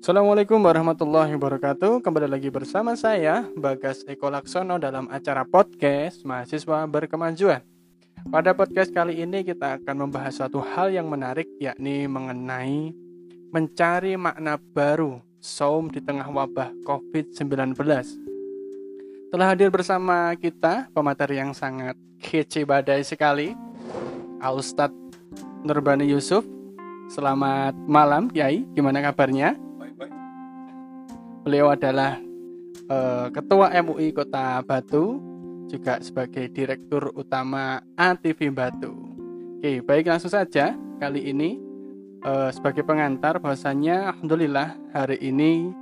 Assalamualaikum warahmatullahi wabarakatuh. Kembali lagi bersama saya Bagas Eko Laksono dalam acara podcast Mahasiswa Berkemajuan. Pada podcast kali ini kita akan membahas suatu hal yang menarik yakni mengenai mencari makna baru saum di tengah wabah COVID-19. Telah hadir bersama kita pemateri yang sangat kece badai sekali, Ustadz Nurbani Yusuf. Selamat malam, Kiai. Gimana kabarnya? Beliau adalah uh, Ketua MUI Kota Batu, juga sebagai Direktur Utama ATV Batu. Oke, baik langsung saja. Kali ini uh, sebagai pengantar bahwasanya Alhamdulillah hari ini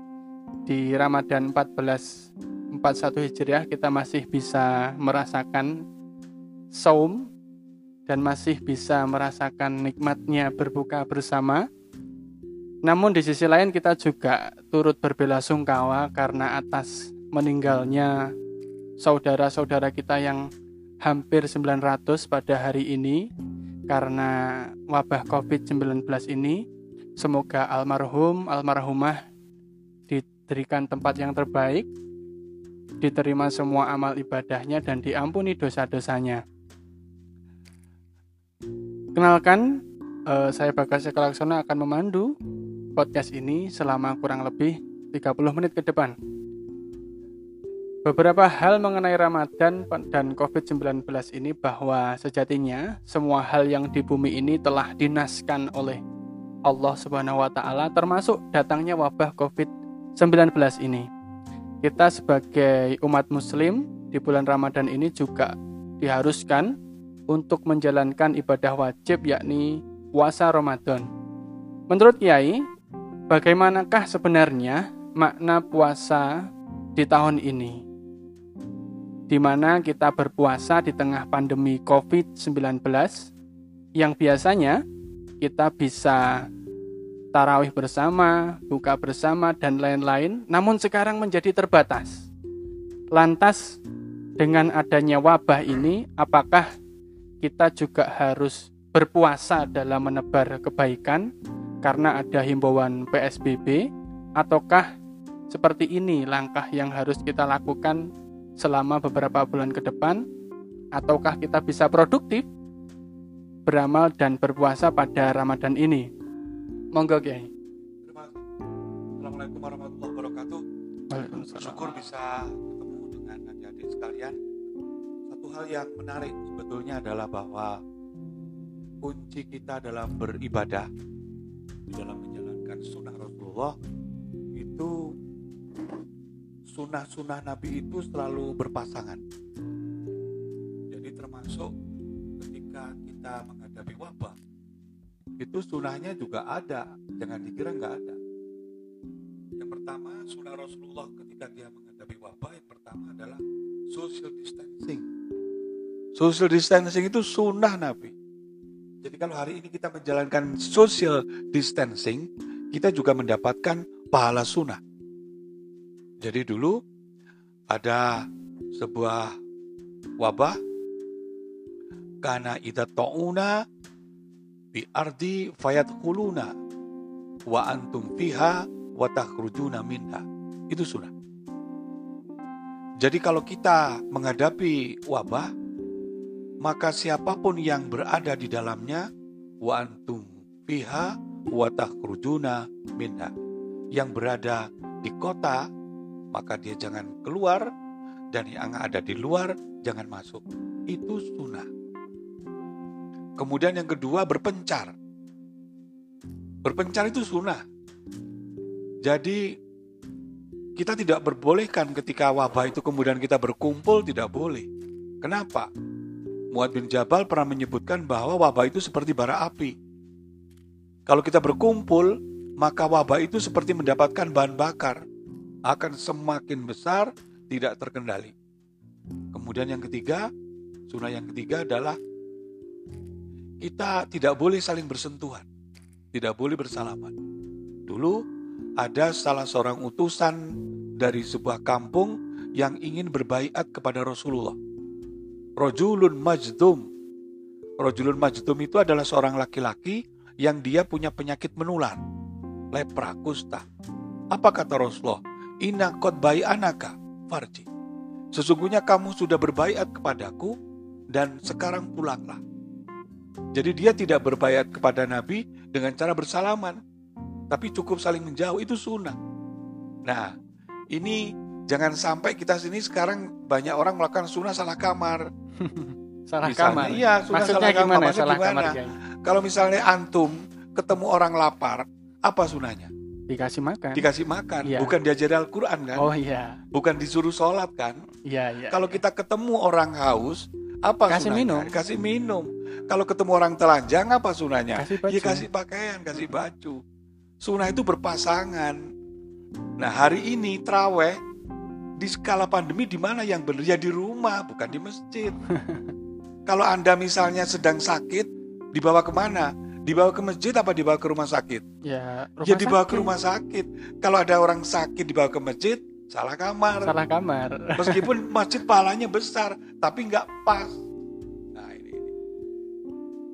di Ramadan 1441 Hijriah kita masih bisa merasakan saum dan masih bisa merasakan nikmatnya berbuka bersama namun di sisi lain kita juga turut berbelasungkawa karena atas meninggalnya saudara-saudara kita yang hampir 900 pada hari ini karena wabah COVID-19 ini. Semoga almarhum, almarhumah diberikan tempat yang terbaik, diterima semua amal ibadahnya dan diampuni dosa-dosanya. Kenalkan, eh, saya Bagas Eko akan memandu podcast ini selama kurang lebih 30 menit ke depan. Beberapa hal mengenai Ramadan dan COVID-19 ini bahwa sejatinya semua hal yang di bumi ini telah dinaskan oleh Allah Subhanahu wa taala termasuk datangnya wabah COVID-19 ini. Kita sebagai umat muslim di bulan Ramadan ini juga diharuskan untuk menjalankan ibadah wajib yakni puasa Ramadan. Menurut Kiai, Bagaimanakah sebenarnya makna puasa di tahun ini? Di mana kita berpuasa di tengah pandemi COVID-19 yang biasanya kita bisa tarawih bersama, buka bersama, dan lain-lain, namun sekarang menjadi terbatas. Lantas, dengan adanya wabah ini, apakah kita juga harus berpuasa dalam menebar kebaikan karena ada himbauan PSBB ataukah seperti ini langkah yang harus kita lakukan selama beberapa bulan ke depan? Ataukah kita bisa produktif beramal dan berpuasa pada Ramadan ini? Monggo Kiai. Assalamualaikum warahmatullahi wabarakatuh. Bersyukur bisa ketemu dengan adik-adik sekalian. Satu hal yang menarik sebetulnya adalah bahwa kunci kita dalam beribadah di dalam menjalankan sunnah Rasulullah itu sunnah-sunnah Nabi itu selalu berpasangan. Jadi termasuk ketika kita menghadapi wabah, itu sunnahnya juga ada, jangan dikira nggak ada. Yang pertama, sunnah Rasulullah ketika dia menghadapi wabah, yang pertama adalah social distancing. Social distancing itu sunnah Nabi. Kalau hari ini kita menjalankan social distancing, kita juga mendapatkan pahala sunnah. Jadi dulu ada sebuah wabah karena ida ta'una bi ardi kuluna wa antum fiha wa takhrujuna minha. Itu sunnah. Jadi kalau kita menghadapi wabah, maka siapa pun yang berada di dalamnya wa antum fiha wa takhrujuna minha. Yang berada di kota maka dia jangan keluar dan yang ada di luar jangan masuk. Itu sunnah. Kemudian yang kedua berpencar. Berpencar itu sunnah. Jadi kita tidak berbolehkan ketika wabah itu kemudian kita berkumpul tidak boleh. Kenapa Muad bin Jabal pernah menyebutkan bahwa wabah itu seperti bara api. Kalau kita berkumpul, maka wabah itu seperti mendapatkan bahan bakar, akan semakin besar, tidak terkendali. Kemudian yang ketiga, sunnah yang ketiga adalah kita tidak boleh saling bersentuhan, tidak boleh bersalaman. Dulu ada salah seorang utusan dari sebuah kampung yang ingin berbaiat kepada Rasulullah rojulun majdum. Rojulun majdum itu adalah seorang laki-laki yang dia punya penyakit menular, lepra, kusta. Apa kata Rasulullah? Inna qad anaka farji. Sesungguhnya kamu sudah berbaiat kepadaku dan sekarang pulanglah. Jadi dia tidak berbaiat kepada Nabi dengan cara bersalaman, tapi cukup saling menjauh itu sunnah. Nah, ini jangan sampai kita sini sekarang banyak orang melakukan sunnah salah kamar. salah Misalnya, kamar. Iya, sunnah Maksudnya salah gimana kamar. salah Maksudnya kamar, gimana? Kiai? Kalau misalnya antum ketemu orang lapar, apa sunahnya? Dikasih makan. Dikasih makan, Iya. bukan diajari Al-Quran kan? Oh iya. Bukan disuruh sholat kan? Iya, iya. Kalau kita ketemu orang haus, apa Kasih sunahnya? minum. Kasih minum. Kalau ketemu orang telanjang, apa sunahnya? Kasih baju. Ya kasih pakaian, kasih baju. Sunnah itu berpasangan. Nah hari ini traweh di skala pandemi di mana yang benar? Ya di rumah, bukan di masjid. Kalau anda misalnya sedang sakit, dibawa ke mana? Dibawa ke masjid apa dibawa ke rumah sakit? ya, rumah ya dibawa ke sakit. rumah sakit. Kalau ada orang sakit dibawa ke masjid, salah kamar. Salah kamar. Meskipun masjid pahalanya besar, tapi nggak pas. Nah ini,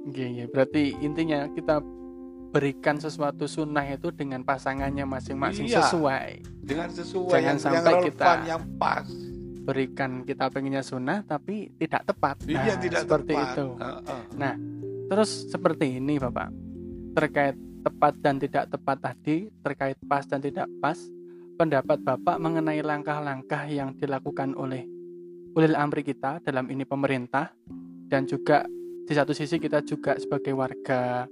ini. Iya. Berarti intinya kita berikan sesuatu sunnah itu dengan pasangannya masing-masing Iya. sesuai. Dengan sesuai Jangan yang, yang sampai relevan, kita- yang pas. Berikan kita pengennya sunnah tapi tidak tepat. Iya Nah, tidak seperti tepat. itu. Heeh. Terus seperti ini Bapak. Terkait tepat dan tidak tepat tadi, terkait pas dan tidak pas, pendapat Bapak mengenai langkah-langkah yang dilakukan oleh ulil amri kita dalam ini pemerintah dan juga di satu sisi kita juga sebagai warga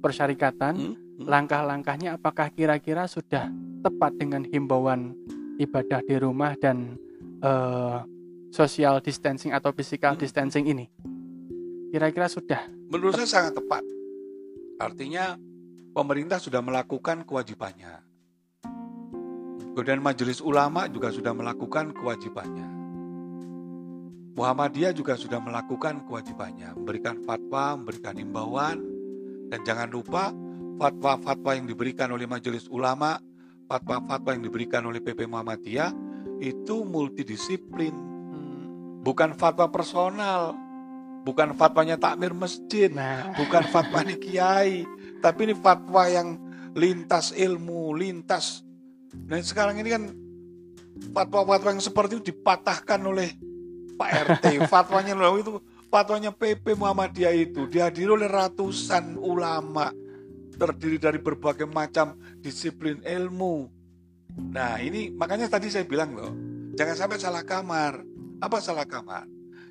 persyarikatan hmm. Langkah-langkahnya apakah kira-kira sudah tepat dengan himbauan ibadah di rumah dan eh, social distancing atau physical Hmm. distancing ini? Kira-kira sudah. Menurut saya sangat tepat. Artinya pemerintah sudah melakukan kewajibannya. Kemudian majelis ulama juga sudah melakukan kewajibannya. Muhammadiyah juga sudah melakukan kewajibannya, memberikan fatwa, memberikan himbauan, dan jangan lupa fatwa-fatwa yang diberikan oleh majelis ulama, fatwa-fatwa yang diberikan oleh PP Muhammadiyah itu multidisiplin, bukan fatwa personal, bukan fatwanya takmir masjid, Nah, bukan fatwanya kiai, tapi ini fatwa yang lintas ilmu, lintas. Dan sekarang ini kan fatwa-fatwa yang seperti itu dipatahkan oleh Pak RT, fatwanya loh itu fatwanya PP Muhammadiyah itu dihadiri oleh ratusan ulama terdiri dari berbagai macam disiplin ilmu. Nah, ini makanya tadi saya bilang loh, jangan sampai salah kamar. Apa salah kamar?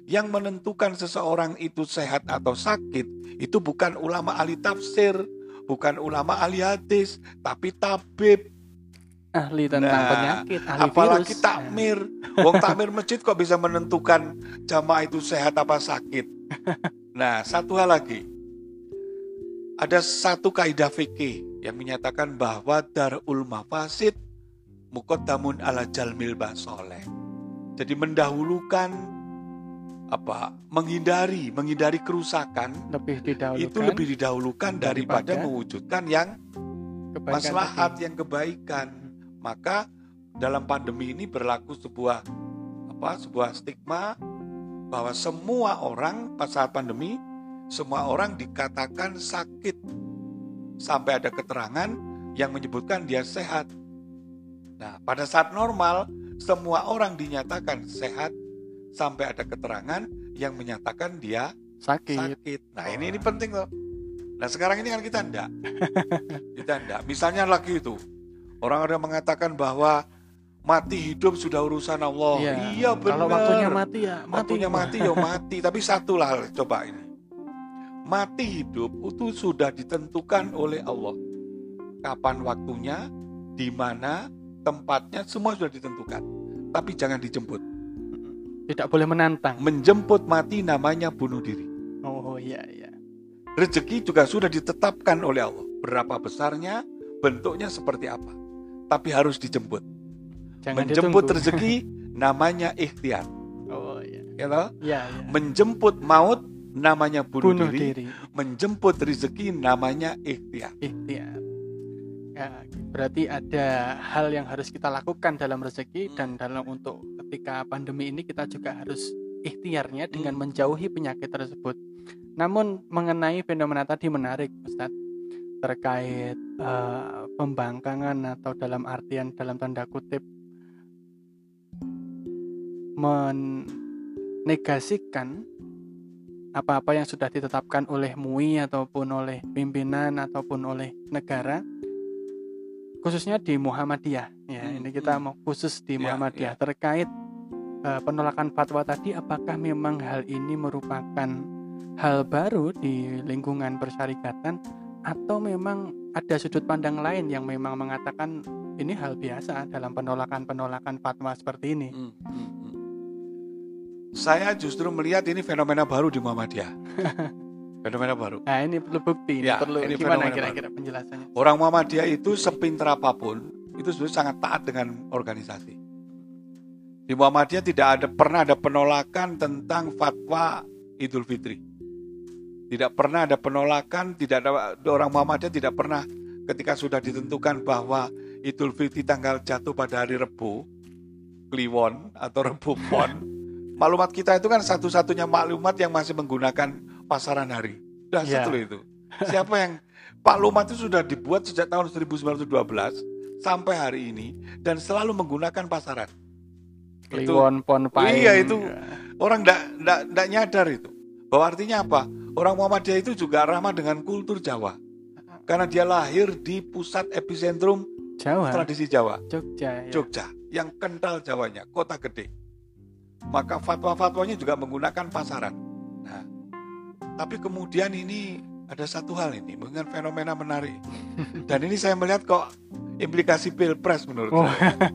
Yang menentukan seseorang itu sehat atau sakit itu bukan ulama ahli tafsir, bukan ulama ahli hadis, tapi tabib. ahli tentang Nah, penyakit, ahli Apalagi virus. takmir. Wong takmir masjid kok bisa menentukan jamaah itu sehat apa sakit. Nah, satu hal lagi. Ada satu kaidah fikih yang menyatakan bahwa darul mafasid muqaddamun ala jalmil basoleh. Jadi mendahulukan apa? Menghindari, menghindari kerusakan lebih didahulukan itu lebih didahulukan daripada, daripada mewujudkan yang maslahat yang kebaikan. Maka dalam pandemi ini berlaku sebuah apa? Sebuah stigma bahwa semua orang pas saat pandemi semua orang dikatakan sakit sampai ada keterangan yang menyebutkan dia sehat. Nah, pada saat normal semua orang dinyatakan sehat sampai ada keterangan yang menyatakan dia sakit. sakit. Nah ini ini penting loh. Nah sekarang ini kan kita enggak, kita enggak. Misalnya lagi itu orang ada mengatakan bahwa mati hidup sudah urusan Allah. Iya, benar. Kalau waktunya mati ya mati. Waktunya mati ya mati. Tapi satu lah coba ini. Mati hidup itu sudah ditentukan oleh Allah. Kapan waktunya, di mana, tempatnya, semua sudah ditentukan. Tapi jangan dijemput. Tidak boleh menantang. Menjemput mati namanya bunuh diri. Oh iya iya. Rezeki juga sudah ditetapkan oleh Allah. Berapa besarnya, bentuknya seperti apa. Tapi harus dijemput. Jangan Menjemput ditunggu. rezeki namanya ikhtiar. Oh iya. Ya toh? Iya iya. Menjemput maut namanya bunuh, Bunuh diri. diri. Menjemput rezeki namanya ikhtiar. ikhtiar. Ya, berarti ada hal yang harus kita lakukan dalam rezeki dan dalam untuk ketika pandemi ini kita juga harus ikhtiarnya dengan menjauhi penyakit tersebut. Namun mengenai fenomena tadi menarik, Ustadz. terkait eh, pembangkangan atau dalam artian dalam tanda kutip menegasikan apa-apa yang sudah ditetapkan oleh MUI ataupun oleh pimpinan ataupun oleh negara khususnya di Muhammadiyah ya Hmm, ini kita hmm. mau khusus di Ya, Muhammadiyah terkait eh, penolakan fatwa tadi apakah memang hal ini merupakan hal baru di lingkungan persyarikatan atau memang ada sudut pandang lain yang memang mengatakan ini hal biasa dalam penolakan-penolakan fatwa seperti ini Hmm, hmm, hmm. Saya justru melihat ini fenomena baru di Muhammadiyah. fenomena baru. nah ini perlu bukti ini Ya, perlu ini gimana fenomena kira-kira penjelasannya Orang Muhammadiyah itu sepinter apa pun itu sebenarnya sangat taat dengan organisasi. Di Muhammadiyah tidak ada pernah ada penolakan tentang fatwa Idul Fitri. Tidak pernah ada penolakan, tidak ada orang Muhammadiyah tidak pernah ketika sudah ditentukan bahwa Idul Fitri tanggal jatuh pada hari Rebu, Kliwon atau Rebu Pon. Maklumat kita itu kan satu-satunya maklumat yang masih menggunakan pasaran hari. Sudah Ya. setelah itu. Siapa yang maklumat itu sudah dibuat sejak tahun 1912 sampai hari ini dan selalu menggunakan pasaran. Itu Kliwon pon paing Iya, itu. orang tidak nyadar itu. Bahwa artinya apa? Orang Muhammadiyah itu juga ramah dengan kultur Jawa. Karena dia lahir di pusat epicentrum Jawa tradisi Jawa, Jogja ya. Jogja, yang kental Jawanya, kota gede. Maka fatwa-fatwanya juga menggunakan pasaran. Nah, tapi kemudian ini ada satu hal ini, dengan fenomena menarik. Dan ini saya melihat kok implikasi pilpres menurut Oh. saya.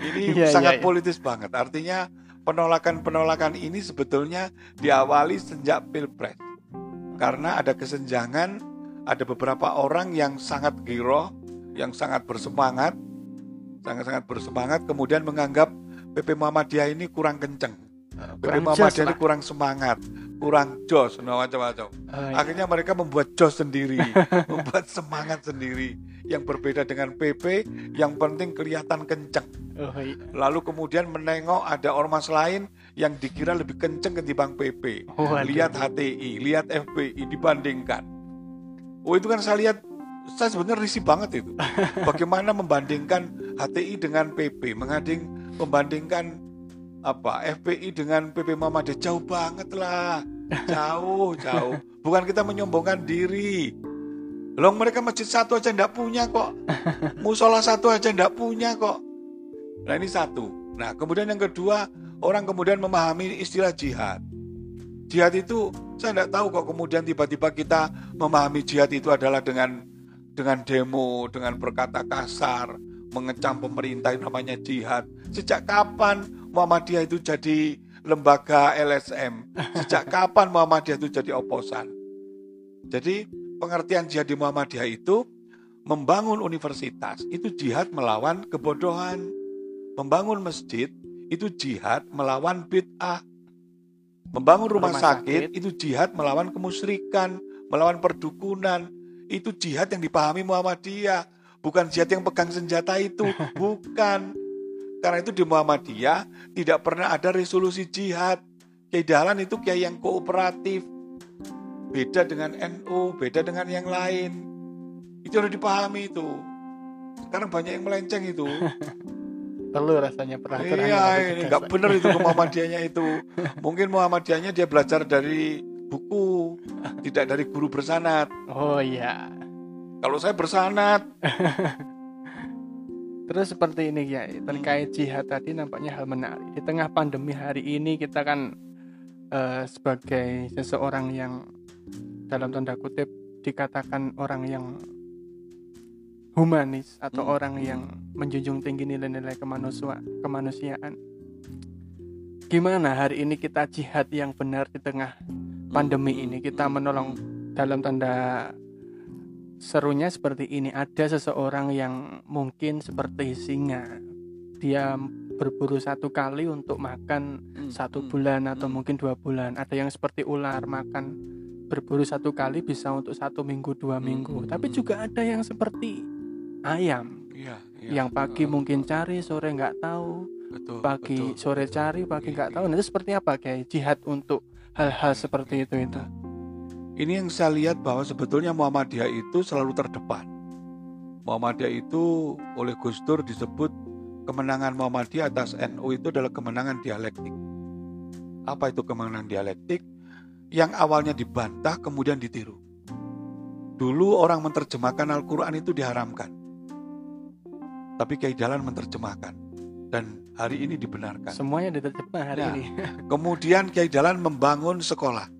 Ini Iya, sangat iya. politis banget. Artinya penolakan-penolakan ini sebetulnya diawali sejak pilpres. Karena ada kesenjangan, ada beberapa orang yang sangat giro, yang sangat bersemangat, sangat-sangat bersemangat, kemudian menganggap PP Muhammadiyah ini kurang kenceng. PP kurang jos Muhammadiyah ini kurang semangat, kurang jos, nah, macam-macam. Oh, iya. Akhirnya mereka membuat jos sendiri, membuat semangat sendiri yang berbeda dengan PP, yang penting kelihatan kenceng. Oh, iya. Lalu kemudian menengok ada ormas lain yang dikira lebih kenceng ketimbang PP. Waduh. Lihat HTI, lihat FPI dibandingkan. Oh itu kan saya lihat saya sebenarnya risih banget itu. Bagaimana membandingkan HTI dengan PP, mengading membandingkan apa FPI dengan PP Muhammadiyah jauh banget lah. Jauh, jauh. Bukan kita menyombongkan diri. Loh mereka masjid satu aja ndak punya kok. Musola satu aja ndak punya kok. Nah ini satu. Nah kemudian yang kedua orang kemudian memahami istilah jihad. Jihad itu saya tidak tahu kok kemudian tiba-tiba kita memahami jihad itu adalah dengan dengan demo, dengan berkata kasar, mengecam pemerintah yang namanya jihad. Sejak kapan Muhammadiyah itu jadi lembaga LSM? Sejak kapan Muhammadiyah itu jadi oposan? Jadi pengertian jihad di Muhammadiyah itu membangun universitas itu jihad melawan kebodohan. Membangun masjid itu jihad melawan bid'ah. Membangun rumah, Rumah sakit, sakit. itu jihad melawan kemusyrikan, melawan perdukunan. Itu jihad yang dipahami Muhammadiyah, bukan jihad yang pegang senjata itu, bukan. Karena itu di Muhammadiyah tidak pernah ada resolusi jihad. Kiai Dahlan itu kiai yang kooperatif. Beda dengan NU, beda dengan yang lain. Itu harus dipahami itu. Sekarang banyak yang melenceng itu. perlu rasanya peraturan Iya, ini tegas. nggak benar itu ke Muhammadiyahnya itu. Mungkin Muhammadiyahnya dia belajar dari buku, tidak dari guru bersanat. oh iya Kalau saya bersanat, terus seperti ini ya terkait jihad tadi nampaknya hal menarik. Di tengah pandemi hari ini kita kan eh, sebagai seseorang yang dalam tanda kutip dikatakan orang yang humanis atau Hmm. orang yang menjunjung tinggi nilai-nilai kemanusia kemanusiaan. Gimana hari ini kita jihad yang benar di tengah pandemi ini? Kita menolong dalam tanda serunya seperti ini ada seseorang yang mungkin seperti singa dia berburu satu kali untuk makan satu bulan atau hmm. mungkin dua bulan ada yang seperti ular makan berburu satu kali bisa untuk satu minggu dua Hmm, minggu hmm, tapi hmm. juga ada yang seperti ayam Iya, iya. yang pagi mungkin cari sore nggak tahu betul, pagi betul. sore cari pagi Iya, nggak tahu iya. nah itu seperti apa kayak jihad untuk hal-hal seperti itu itu Ini yang saya lihat bahwa sebetulnya Muhammadiyah itu selalu terdepan. Muhammadiyah itu oleh Gus Dur disebut kemenangan Muhammadiyah atas NU itu adalah kemenangan dialektik. Apa itu kemenangan dialektik? Yang awalnya dibantah kemudian ditiru. Dulu orang menerjemahkan Al-Quran itu diharamkan. Tapi Kiai Jalan menerjemahkan. Dan hari ini dibenarkan. Semuanya diterjemah hari Nah, ini. Kemudian Kiai Jalan membangun sekolah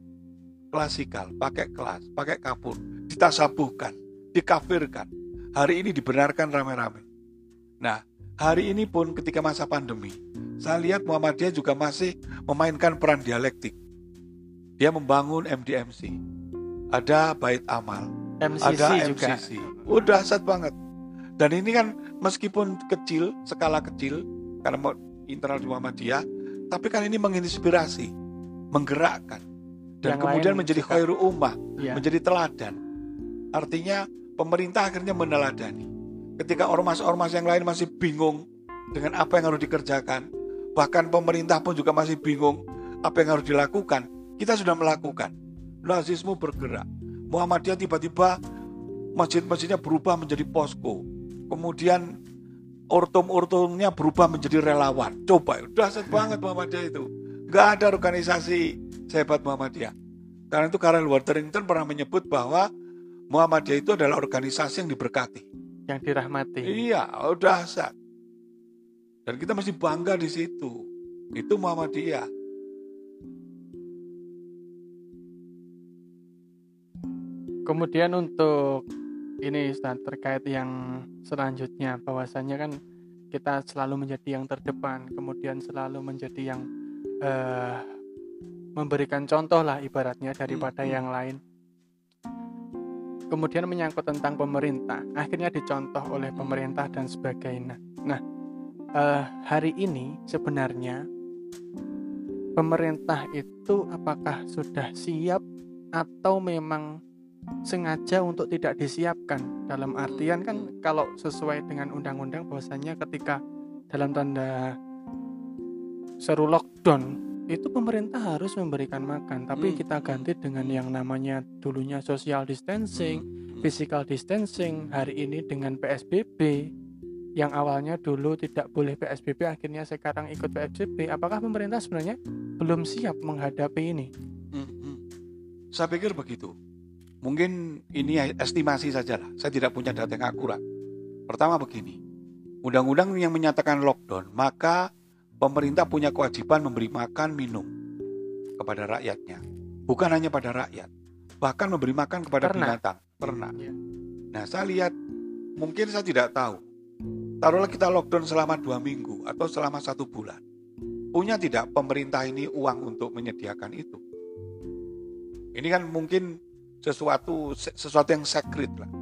klasikal, pakai kelas, pakai kapur, ditasabuhkan, dikafirkan. Hari ini dibenarkan rame-rame. Nah, hari ini pun ketika masa pandemi, saya lihat Muhammadiyah juga masih memainkan peran dialektik. Dia membangun MDMC, ada bait amal, MCC ada juga. MCC. Udah dahsyat banget. Dan ini kan meskipun kecil, skala kecil, karena internal di Muhammadiyah, tapi kan ini menginspirasi, menggerakkan, dan Yang kemudian menjadi juga. khairu ummah, Iya. menjadi teladan. Artinya pemerintah akhirnya meneladani. Ketika ormas-ormas yang lain masih bingung dengan apa yang harus dikerjakan, bahkan pemerintah pun juga masih bingung apa yang harus dilakukan, kita sudah melakukan. Nazisme bergerak. Muhammadiyah tiba-tiba masjid-masjidnya berubah menjadi posko. Kemudian ortum-ortumnya berubah menjadi relawan. Coba, dahsyat banget Muhammadiyah itu. Nggak ada organisasi sehebat Muhammadiyah. Karena itu Karel Waterington pernah menyebut bahwa Muhammadiyah itu adalah organisasi yang diberkati. Yang dirahmati. Iya, dahsyat. Dan kita mesti bangga di situ. Itu Muhammadiyah. Kemudian untuk ini Ustaz, terkait yang selanjutnya bahwasannya kan kita selalu menjadi yang terdepan, kemudian selalu menjadi yang eh, memberikan contoh lah ibaratnya daripada Hmm. yang lain. Kemudian menyangkut tentang pemerintah, akhirnya dicontoh oleh pemerintah dan sebagainya. Nah, eh, hari ini sebenarnya pemerintah itu apakah sudah siap atau memang sengaja untuk tidak disiapkan dalam artian kan kalau sesuai dengan undang-undang bahwasanya ketika dalam tanda seru lockdown itu pemerintah harus memberikan makan tapi Hmm. kita ganti dengan yang namanya dulunya social distancing physical distancing hari ini dengan PSBB yang awalnya dulu tidak boleh PSBB akhirnya sekarang ikut PSBB apakah pemerintah sebenarnya belum siap menghadapi ini Hmm, hmm. Saya pikir begitu. Mungkin ini estimasi saja lah. Saya tidak punya data yang akurat. Pertama begini, undang-undang yang menyatakan lockdown, maka pemerintah punya kewajiban memberi makan minum kepada rakyatnya. Bukan hanya pada rakyat, bahkan memberi makan kepada Ternak. binatang, ternak. Ya. Nah, saya lihat, mungkin saya tidak tahu. Taruhlah kita lockdown selama dua minggu atau selama satu bulan. Punya tidak pemerintah ini uang untuk menyediakan itu? Ini kan mungkin sesuatu sesuatu yang sacred lah.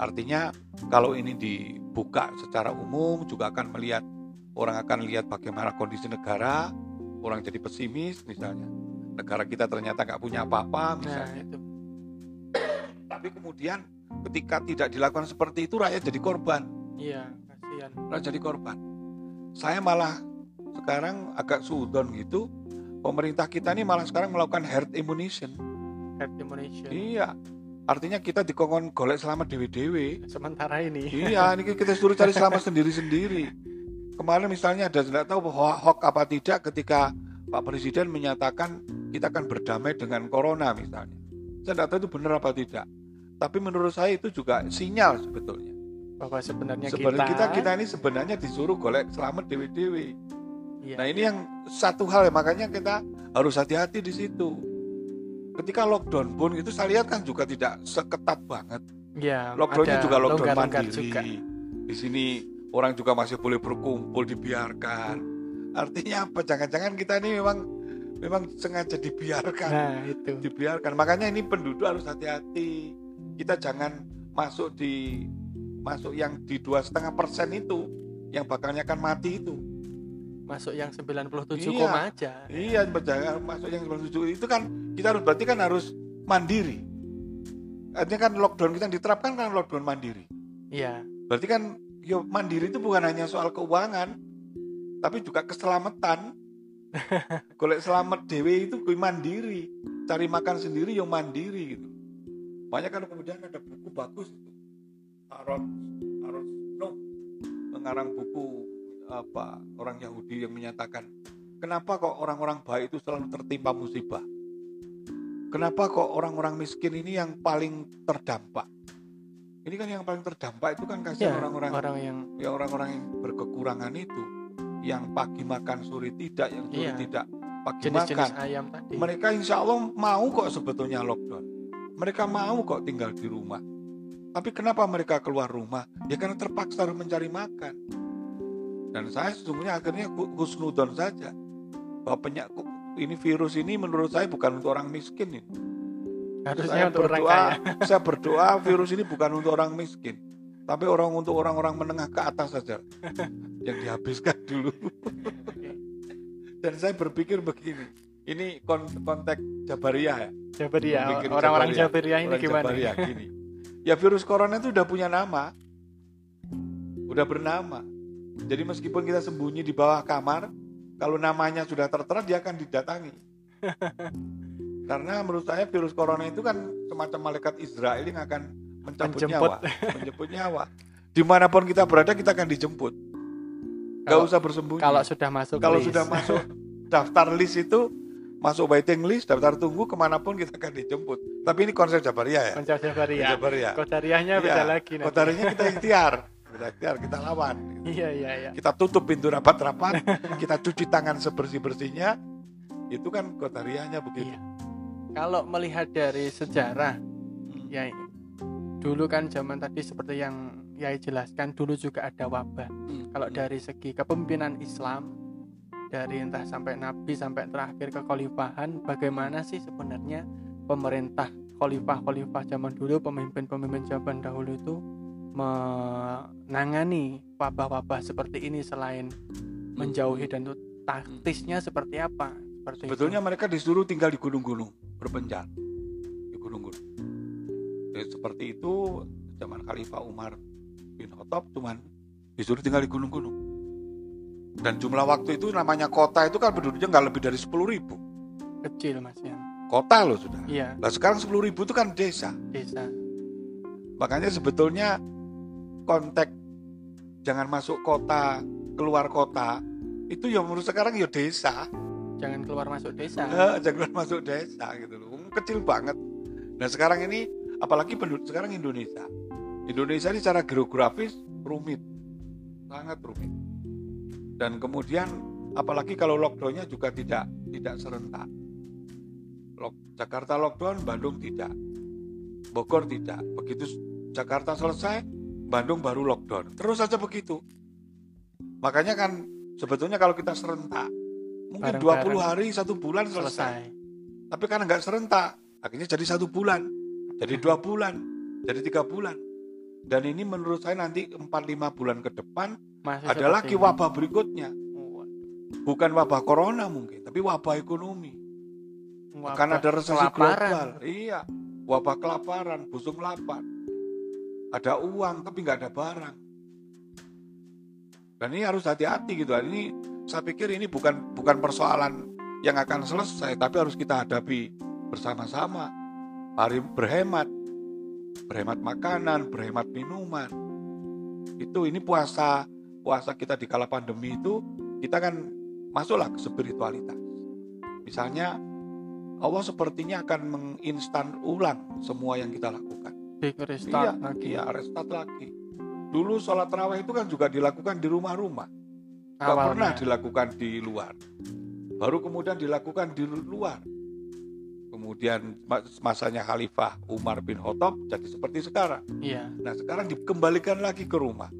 Artinya kalau ini dibuka secara umum juga akan melihat orang akan lihat bagaimana kondisi negara, orang jadi pesimis misalnya. Negara kita ternyata nggak punya apa-apa nah misalnya. itu Tapi kemudian ketika tidak dilakukan seperti itu rakyat jadi korban. iya kasihan Rakyat jadi korban. Saya malah sekarang agak sudon gitu. Pemerintah kita ini malah sekarang melakukan herd immunization. herd immunization Iya. Artinya kita dikongkon golek selamat dewi-dewi. sementara ini Iya, ini kita suruh cari selamat sendiri-sendiri. Kemarin misalnya ada tidak tahu ho- hoax apa tidak ketika Pak Presiden menyatakan kita akan berdamai dengan corona misalnya. Saya tidak tahu itu benar apa tidak. Tapi menurut saya itu juga sinyal sebetulnya. bahwa sebenarnya Sebenarnya kita, kita kita ini sebenarnya disuruh golek selamat dewi-dewi. iya, Nah ini yang satu hal makanya kita harus hati-hati di situ. Ketika lockdown pun itu saya lihat kan juga tidak seketat banget. iya, Lockdownnya juga lockdown mandiri. juga. Di sini orang juga masih boleh berkumpul dibiarkan. Artinya apa? Jangan-jangan kita ini memang memang sengaja dibiarkan, nah itu dibiarkan. Makanya ini penduduk harus hati-hati. Kita jangan masuk di masuk yang di dua setengah persen itu yang bakalnya akan mati itu. masuk yang 97 Iya. koma aja Iya, jangan masuk yang 97 itu kan kita harus berarti kan harus mandiri. Artinya kan lockdown kita diterapkan kan lockdown mandiri. iya Berarti kan yo mandiri itu bukan hanya soal keuangan, tapi juga keselamatan. Golek selamat dewe itu kuwi mandiri, cari makan sendiri yo mandiri gitu. Banyak kan kemudian ada buku bagus itu. Aaron Aaron Snow mengarang buku apa orang Yahudi yang menyatakan kenapa kok orang-orang baik itu selalu tertimpa musibah? Kenapa kok orang-orang miskin ini yang paling terdampak? Ini kan yang paling terdampak itu kan kasihan Ya, orang-orang orang yang ya orang-orang yang berkekurangan itu yang pagi makan sore tidak yang sore Iya. tidak pagi jenis-jenis makan. ayam tadi. mereka insya Allah mau kok sebetulnya lockdown. Mereka mau kok tinggal di rumah. Tapi kenapa mereka keluar rumah? Ya karena terpaksa harus mencari makan. Dan saya sesungguhnya akhirnya husnudon saja. Bahwa penyakit ini virus ini menurut saya bukan untuk orang miskin ini Harusnya saya untuk orang berdoa, kaya. saya berdoa virus ini bukan untuk orang miskin, tapi orang untuk orang-orang menengah ke atas saja yang dihabiskan dulu. Dan saya berpikir begini, ini kon- konteks Jabariyah ya, Jabaria, Bikin orang-orang Jabaria. Jabaria ini orang gimana? Jabariyah gini. Ya virus corona itu udah punya nama, udah bernama. Jadi meskipun kita sembunyi di bawah kamar, kalau namanya sudah tertera dia akan didatangi. Karena menurut saya virus corona itu kan semacam malaikat Israel yang akan mencabut Menjemput. nyawa, menjemput nyawa. Di mana pun kita berada kita akan dijemput. Gak Kalau- usah bersembunyi. Kalau sudah masuk Kalau list. sudah masuk daftar list itu masuk waiting list, daftar tunggu ke mana pun kita akan dijemput. Tapi ini konsep Jabaria ya. Konsep Jabaria. Jabaria. Kodariahnya Iya, beda lagi nanti. Kodarinya kita ikhtiar, kita ikhtiar, kita lawan. Iya, iya, iya. Kita tutup pintu rapat-rapat, kita cuci tangan sebersih-bersihnya. Itu kan kodarianya begitu. Iya. Kalau melihat dari sejarah, Hmm. ya dulu kan zaman tadi seperti yang Yai jelaskan dulu juga ada wabah. Hmm. Kalau dari segi kepemimpinan Islam dari entah sampai Nabi sampai terakhir ke Khalifahan, bagaimana sih sebenarnya pemerintah khalifah-khalifah zaman dulu, pemimpin-pemimpin zaman dahulu itu menangani wabah-wabah seperti ini selain menjauhi dan taktisnya seperti apa? Seperti Sebetulnya mereka disuruh tinggal di gunung-gunung, berpencar di gunung-gunung. Ya, seperti itu zaman Khalifah Umar bin Khattab cuman disuruh tinggal di gunung-gunung. Dan jumlah waktu itu namanya kota itu kan penduduknya nggak lebih dari 10 ribu. kecil Mas ya. Kota loh sudah. Iya, Nah sekarang 10 ribu itu kan desa. desa. Makanya sebetulnya konteks jangan masuk kota, keluar kota itu ya menurut sekarang ya desa. Jangan keluar masuk desa. Jangan masuk desa gitu loh. Kecil banget. Nah sekarang ini apalagi penduduk sekarang Indonesia. Indonesia ini secara geografis rumit, sangat rumit. Dan kemudian apalagi kalau lockdownnya juga tidak tidak serentak. Lock- Jakarta lockdown, Bandung tidak, Bogor tidak. Begitu Jakarta selesai, Bandung baru lockdown. Terus saja begitu. Makanya kan sebetulnya kalau kita serentak, mungkin 20 Bareng-bareng. hari satu bulan selesai. Selesai. Tapi karena nggak serentak, akhirnya jadi satu bulan, jadi dua bulan, jadi tiga bulan. Dan ini menurut saya nanti 4-5 bulan ke depan Masih ada lagi ini. wabah berikutnya. Oh, Bukan wabah corona mungkin, tapi wabah ekonomi. wabah Akan ada resesi kelaparan. global. Iya, wabah kelaparan, busung lapar. Ada uang tapi nggak ada barang. Dan ini harus hati-hati gitu. Ini saya pikir ini bukan bukan persoalan yang akan selesai, tapi harus kita hadapi bersama-sama. Mari berhemat, berhemat makanan, berhemat minuman. Itu ini puasa puasa kita di kala pandemi itu kita kan masuklah ke spiritualitas. Misalnya Allah sepertinya akan menginstan ulang semua yang kita lakukan. Big restart iya, lagi. iya, restart lagi. Dulu sholat terawih itu kan juga dilakukan di rumah-rumah, nggak pernah dilakukan di luar. Baru kemudian dilakukan di luar. Kemudian mas- masanya Khalifah Umar bin Khattab jadi seperti sekarang. Iya. Nah sekarang dikembalikan lagi ke rumah.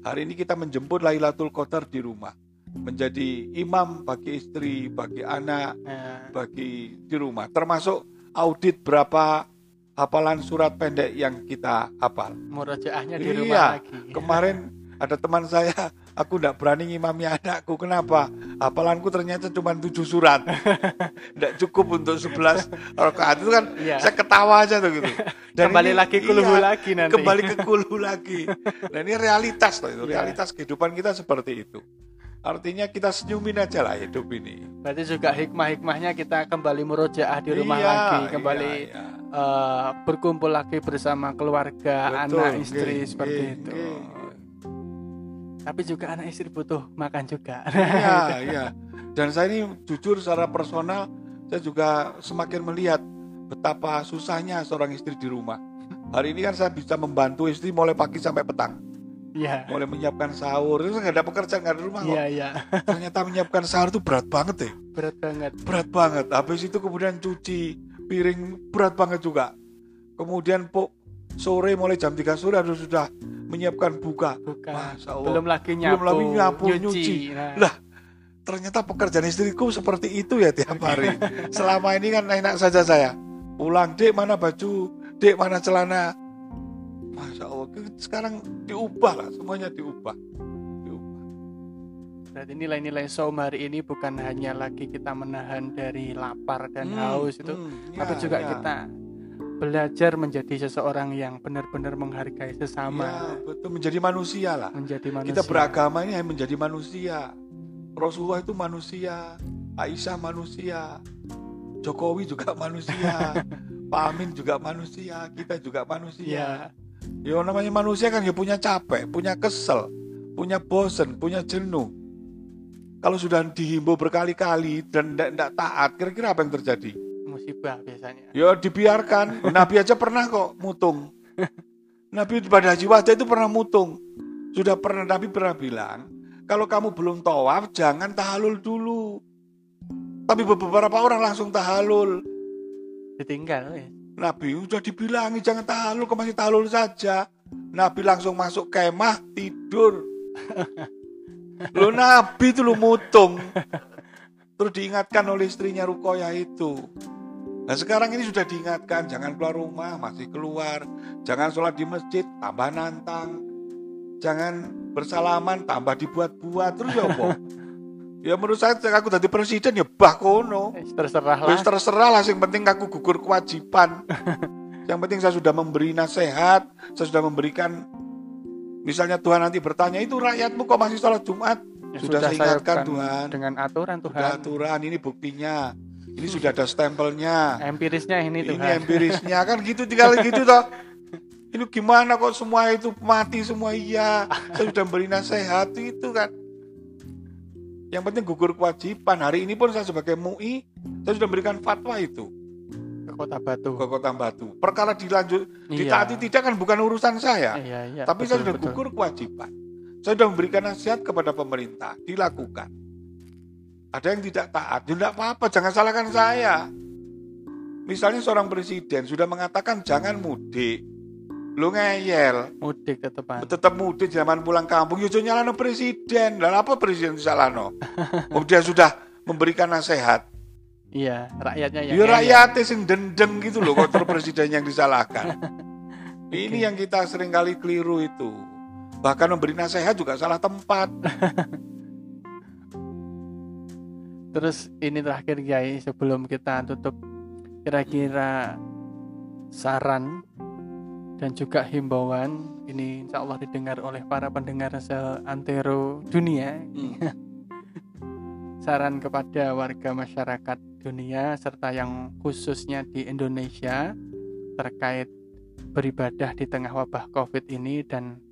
Hari ini kita menjemput Lailatul Qadar di rumah. Menjadi imam bagi istri, bagi anak, Nah, bagi di rumah. Termasuk audit berapa hafalan surat pendek yang kita hafal. murojaahnya di Iya, rumah lagi. Kemarin ada teman saya, aku tidak berani ngimami anakku. Kenapa? Hafalanku ternyata cuma tujuh surat. Tidak cukup untuk 11 rakaat. Itu kan Iya. saya ketawa aja tuh gitu. Dan Kembali ini- lagi kulhu iya, lagi nanti. Kembali ke kulhu lagi. Nah ini realitas loh itu. Iya. Realitas kehidupan kita seperti itu. Artinya kita senyumin aja lah hidup ini. Berarti juga hikmah-hikmahnya kita kembali murojaah di rumah Iya, lagi, kembali iya, iya. eh, berkumpul lagi bersama keluarga, Betul, anak istri nggih, seperti nggih, itu. nggih. Tapi juga anak istri butuh makan juga. Iya, iya. Dan saya ini jujur secara personal, saya juga semakin melihat betapa susahnya seorang istri di rumah. Hari ini kan saya bisa membantu istri mulai pagi sampai petang, Iya. mulai menyiapkan sahur. Itu nggak ada pekerjaan nggak ada rumah kok. Iya, iya. Ternyata menyiapkan sahur itu berat banget deh, Berat banget. berat banget. Habis itu kemudian cuci piring berat banget juga. Kemudian po sore mulai jam 3 sore harus sudah menyiapkan buka. Bukan. Masya Allah. Belum lagi nyapu, Belum lagi nyapu, nyuci. Nah, Lah, ternyata pekerjaan istriku seperti itu ya tiap hari. Selama ini kan enak saja saya. Pulang, dek mana baju, dek mana celana. Masya Allah, sekarang diubah lah, semuanya diubah. diubah. Berarti nilai-nilai saum hari ini bukan hanya lagi kita menahan dari lapar dan Hmm, haus itu, hmm, tapi ya, juga ya. kita belajar menjadi seseorang yang benar-benar menghargai Ya, sesama, betul menjadi manusia lah. menjadi manusia. Kita beragama ini hanya menjadi manusia. Rasulullah itu manusia, Aisyah manusia, Jokowi juga manusia, Pak Amin juga manusia, kita juga manusia. Ya, Ya namanya manusia kan ya punya capek, punya kesel, punya bosen, punya jenuh. Kalau sudah dihimbau berkali-kali dan tidak taat, kira-kira apa yang terjadi? Musibah biasanya. Ya dibiarkan. Nabi aja pernah kok mutung. Nabi pada haji wajah itu pernah mutung. Sudah pernah Nabi pernah bilang, kalau kamu belum tawaf jangan tahalul dulu. Tapi beberapa orang langsung tahalul. Ditinggal ya. Nabi sudah dibilangi jangan tahalul, kok masih tahalul saja. Nabi langsung masuk kemah tidur. Lo Nabi itu lo mutung. Terus diingatkan oleh istrinya Rukoyah itu. Nah sekarang ini sudah diingatkan jangan keluar rumah masih keluar, jangan sholat di masjid tambah nantang, jangan bersalaman tambah dibuat-buat terus ya apa? ya menurut saya aku tadi presiden ya bah kono. Terserah lah. Terserah lah, yang penting aku gugur kewajiban. yang penting saya sudah memberi nasihat, saya sudah memberikan misalnya Tuhan nanti bertanya itu rakyatmu kok masih sholat Jumat? Ya, sudah saya ingatkan Tuhan. dengan aturan Sudah Tuhan. aturan ini buktinya. Ini sudah ada stempelnya. Empirisnya ini Ini Tuhan. empirisnya kan gitu tinggal gitu toh. Ini gimana kok semua itu mati semua iya. Saya sudah beri nasihat itu kan. Yang penting gugur kewajiban. Hari ini pun saya sebagai MUI, saya sudah memberikan fatwa itu ke Kota Batu. ke Kota Batu. Perkara dilanjut, Iya. ditaati tidak kan bukan urusan saya. Iya, iya. Tapi betul, saya sudah betul. gugur kewajiban. Saya sudah memberikan nasihat kepada pemerintah, dilakukan. Ada yang tidak taat, ya tidak apa-apa, jangan salahkan saya. Misalnya seorang presiden sudah mengatakan jangan mudik, lu ngeyel, Mudik tetepan. tetap mudik zaman pulang kampung, ya jangan nyalano presiden. Lalu apa presiden disalahno? Oh, dia sudah memberikan nasihat. Iya, rakyatnya yang Ya rakyatnya sing dendeng gitu loh, kok terus presiden yang disalahkan. Ini Oke. yang kita sering kali keliru itu. Bahkan memberi nasihat juga salah tempat. Terus ini terakhir Kiai sebelum kita tutup kira-kira saran dan juga himbauan ini insya Allah didengar oleh para pendengar seantero dunia saran kepada warga masyarakat dunia serta yang khususnya di Indonesia terkait beribadah di tengah wabah COVID ini dan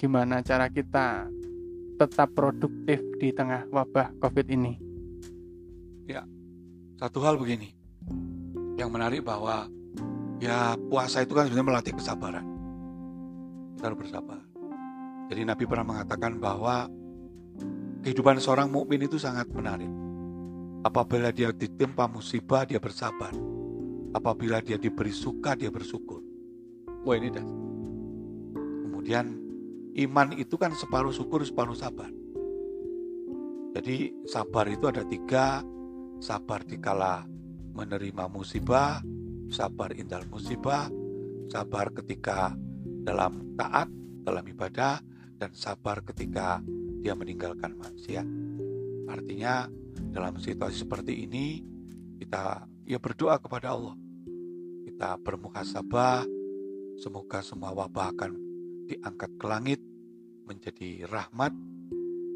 gimana cara kita tetap produktif di tengah wabah COVID ini. Satu hal begini, yang menarik bahwa ya puasa itu kan sebenarnya melatih kesabaran. Kita harus bersabar. Jadi Nabi pernah mengatakan bahwa kehidupan seorang mukmin itu sangat menarik. Apabila dia ditimpa musibah, dia bersabar. Apabila dia diberi suka, dia bersyukur. Wah ini dah. Kemudian iman itu kan separuh syukur, separuh sabar. Jadi sabar itu ada tiga, sabar dikala menerima musibah, sabar indal musibah, sabar ketika dalam taat, dalam ibadah, dan sabar ketika dia meninggalkan maksiat. Artinya dalam situasi seperti ini kita ya berdoa kepada Allah. Kita bermuhasabah, semoga semua wabah akan diangkat ke langit menjadi rahmat,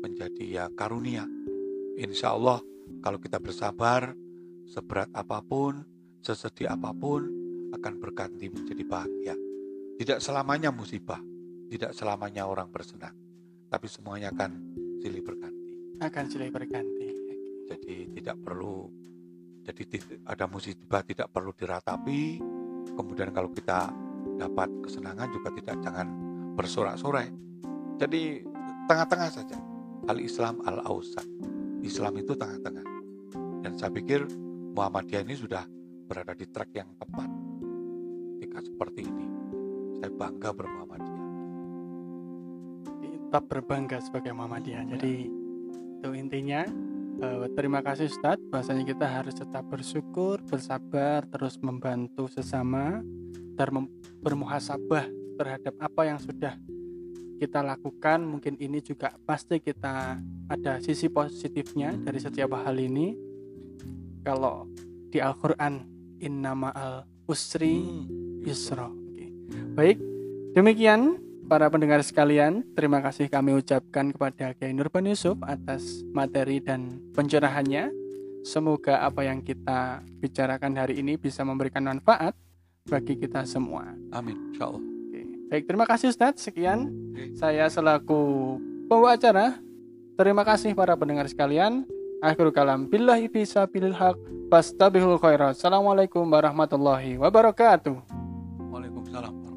menjadi ya karunia. Insya Allah kalau kita bersabar, seberat apa pun, sesedih apa pun, akan berganti menjadi bahagia. Tidak selamanya musibah, tidak selamanya orang bersenang, tapi semuanya akan silih berganti. Akan silih berganti. Jadi tidak perlu jadi ada musibah tidak perlu diratapi. Kemudian kalau kita dapat kesenangan juga tidak jangan bersorak-sorai. Jadi tengah-tengah saja. Al Islam al Ausat. Islam itu tengah-tengah. Dan saya pikir Muhammadiyah ini sudah berada di track yang tepat. Ketika seperti ini, saya bangga bermuhammadiyah. Tetap berbangga sebagai Muhammadiyah. Ya. Jadi itu intinya. Uh, terima kasih Ustadz. Bahasanya kita harus tetap bersyukur, bersabar, terus membantu sesama, dan bermuhasabah terhadap apa yang sudah kita lakukan mungkin ini juga pasti kita ada sisi positifnya dari setiap hal ini kalau di Al-Quran innama al usri hmm, yusra okay. baik demikian para pendengar sekalian terima kasih kami ucapkan kepada Kiai Nurban Yusuf atas materi dan pencerahannya semoga apa yang kita bicarakan hari ini bisa memberikan manfaat bagi kita semua. Amin, insya Allah. Oke. Baik, terima kasih Ustadz. Sekian saya selaku pembawa acara. Terima kasih para pendengar sekalian. Akhirul kalam. Billahi bisa bilhaq. haq. Fastabihul khairat. Assalamualaikum warahmatullahi wabarakatuh. Waalaikumsalam.